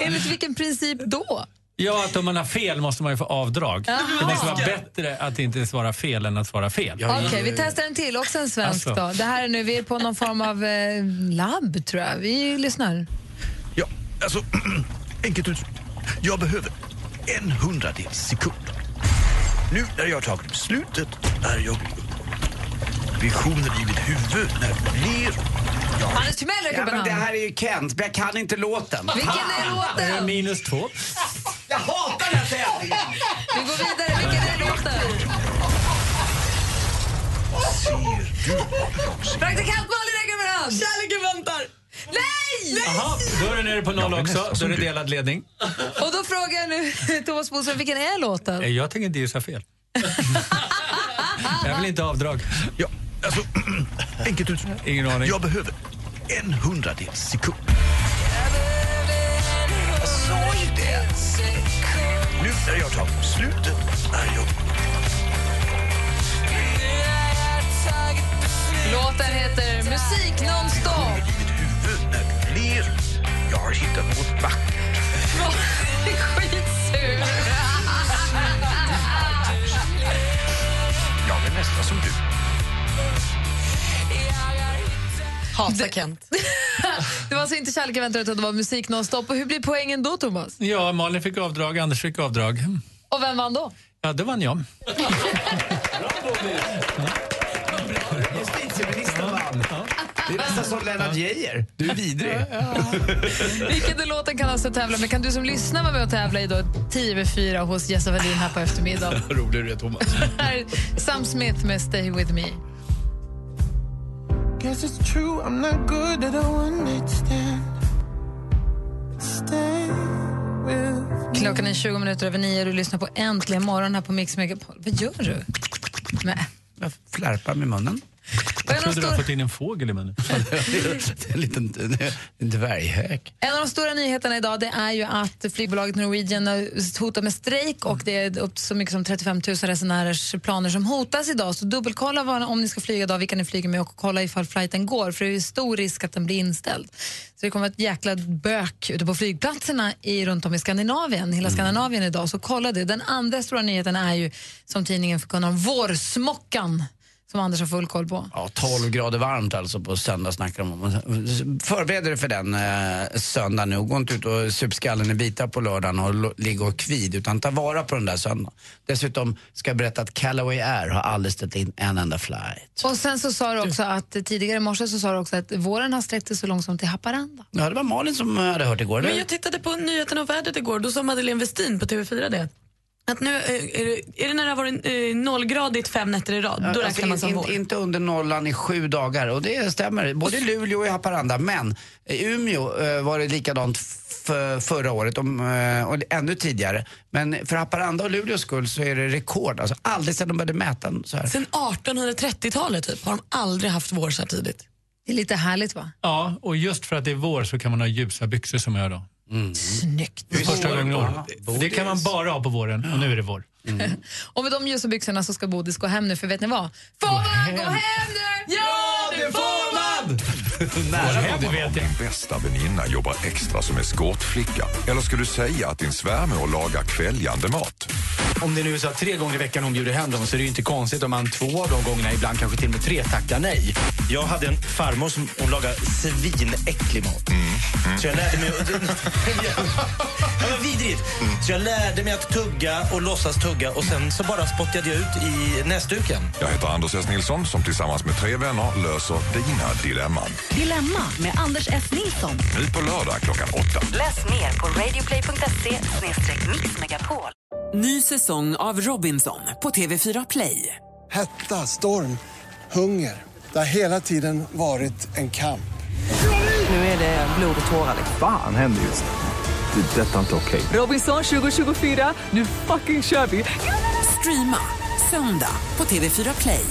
Enligt vilken princip då? Ja, att om man har fel måste man ju få avdrag. Jaha. Det måste vara bättre att inte svara fel än att svara fel. Okej, vi testar en till. Också en svensk Alltså. då. Det här är nu, vi är på någon form av eh, labb tror jag. Vi lyssnar. Ja, alltså, enkelt uttryckt. Jag behöver en hundradels sekund. Nu när jag har tagit beslutet är jag visionen i mitt huvud när det blir... Anders Timell räcker Ja, men det här är ju Kent, men jag kan inte låten. Vilken är låten? Minus två. Jag hatar den här tävlingen! Vi går vidare. Vilken är låten? Praktikant Malin räcker upp en hand. Kärleken väntar. Nej! Jaha, då är det nere på noll också. Då är det delad ledning. Och då frågar jag nu Thomas Bodström, vilken är låten? Nej, Jag tänker inte gissa fel. Jag vill inte ha avdrag. Ja, alltså, enkelt uttryckt. Ingen aning. Jag behöver en hundradels sekund. Jag sa ju det. Nu när jag har tagit beslutet är jag... Låten heter Musik nonstop. Jag har hittat något vackert. Skitsur. Jag är nästan som du. Hatar Kent. Det var alltså inte kärleken väntar utan det var musik nonstop. Och hur blir poängen då Thomas? Ja, Malin fick avdrag, Anders fick avdrag. Och vem vann då? Ja, det vann jag. Det är nästan som Lennart Geijer. Du är vidrig. Vilken är låten kan alltså tävla med? Kan du som lyssnar vara med och tävla i då 10 över 4 hos Jessa Wallin här på eftermiddagen? Rolig du är, Thomas. Här är Sam Smith med Stay With Me. Guess it's true, I'm not good at one night stand. Stay with Klockan är 20 minuter över nio och du lyssnar på Äntligen morgon här på Mix Megapol. Vad gör du? Nej. Jag flärpar med munnen. Jag trodde du hade fått in en fågel i munnen. en liten en dvärghök. En av de stora nyheterna idag det är ju att flygbolaget Norwegian hotar med strejk och det är upp så mycket som 35 000 resenärers planer som hotas idag. Så dubbelkolla vad, om ni ska flyga idag, vilka ni flyger med och kolla ifall flighten går för det är stor risk att den blir inställd. Så det kommer ett jäkla bök ute på flygplatserna i, runt om i Skandinavien, hela Skandinavien idag. Så kolla det. Den andra stora nyheten är ju som tidningen förkunnar vårsmockan som Anders har full koll på. Ja, 12 grader varmt alltså på söndag snackar de om. Förbered dig för den eh, söndag nu. Gå inte ut och sup skallen i bitar på lördagen och ligga och kvid utan ta vara på den där söndagen. Dessutom ska jag berätta att Callaway Air har aldrig ställt in en enda flight. Och sen så sa du också att tidigare i morse så sa du också att våren har sträckt sig så långt som till Haparanda. Ja, det var Malin som hade hört igår. Men jag tittade på nyheten och vädret igår. Då sa Madeleine Westin på TV4 det. Att nu, eh, är, det, är det när det har varit eh, nollgradigt fem nätter i rad? Då Alltså, man som in, vår. Inte under nollan i sju dagar och det stämmer. Både i Luleå och i Haparanda. Men i Umeå eh, var det likadant förra året om, och ännu tidigare. Men för Haparanda och Luleås skull så är det rekord. Alltså aldrig sedan de började mäta så här. Sen 1830-talet typ, har de aldrig haft vår så här tidigt. Det är lite härligt va? Ja, och just för att det är vår så kan man ha ljusa byxor som jag då. Snyggt. För första gången år. Det kan man bara ha på våren och nu är det vår. Och med de ljusa byxorna så ska Bodis gå hem nu, för vet ni vad? Får man gå hem nu? Ja, det får man! Det vet jag. Din bästa väninna jobbar extra som eskortflicka. Eller ska du säga att din svärmor lagar kväljande mat? Om det nu är så att tre gånger i veckan hon bjuder hem dem så är det ju inte konstigt om man två av de gångerna, ibland kanske till och med tre, tackar nej. Jag hade en farmor som hon lagade svinäcklig mat. Så jag lärde mig... ja, men vidrigt. Så jag lärde mig att tugga och låtsas tugga och sen så bara spottade jag ut i näsduken. Jag heter Anders S. Nilsson som tillsammans med tre vänner löser dina dilemman. Dilemma med Anders S. Nilsson. Nu på lördag klockan åtta. Läs mer på radioplay.se mixmegapol. Ny säsong av Robinson på TV4 Play. Hetta, storm, hunger. Det har hela tiden varit en kamp. Nu är det blod och tårar. Fan händer just nu. Det. är Detta är inte okej. Robinson 2024, nu fucking kör vi! Streama söndag på TV4 Play.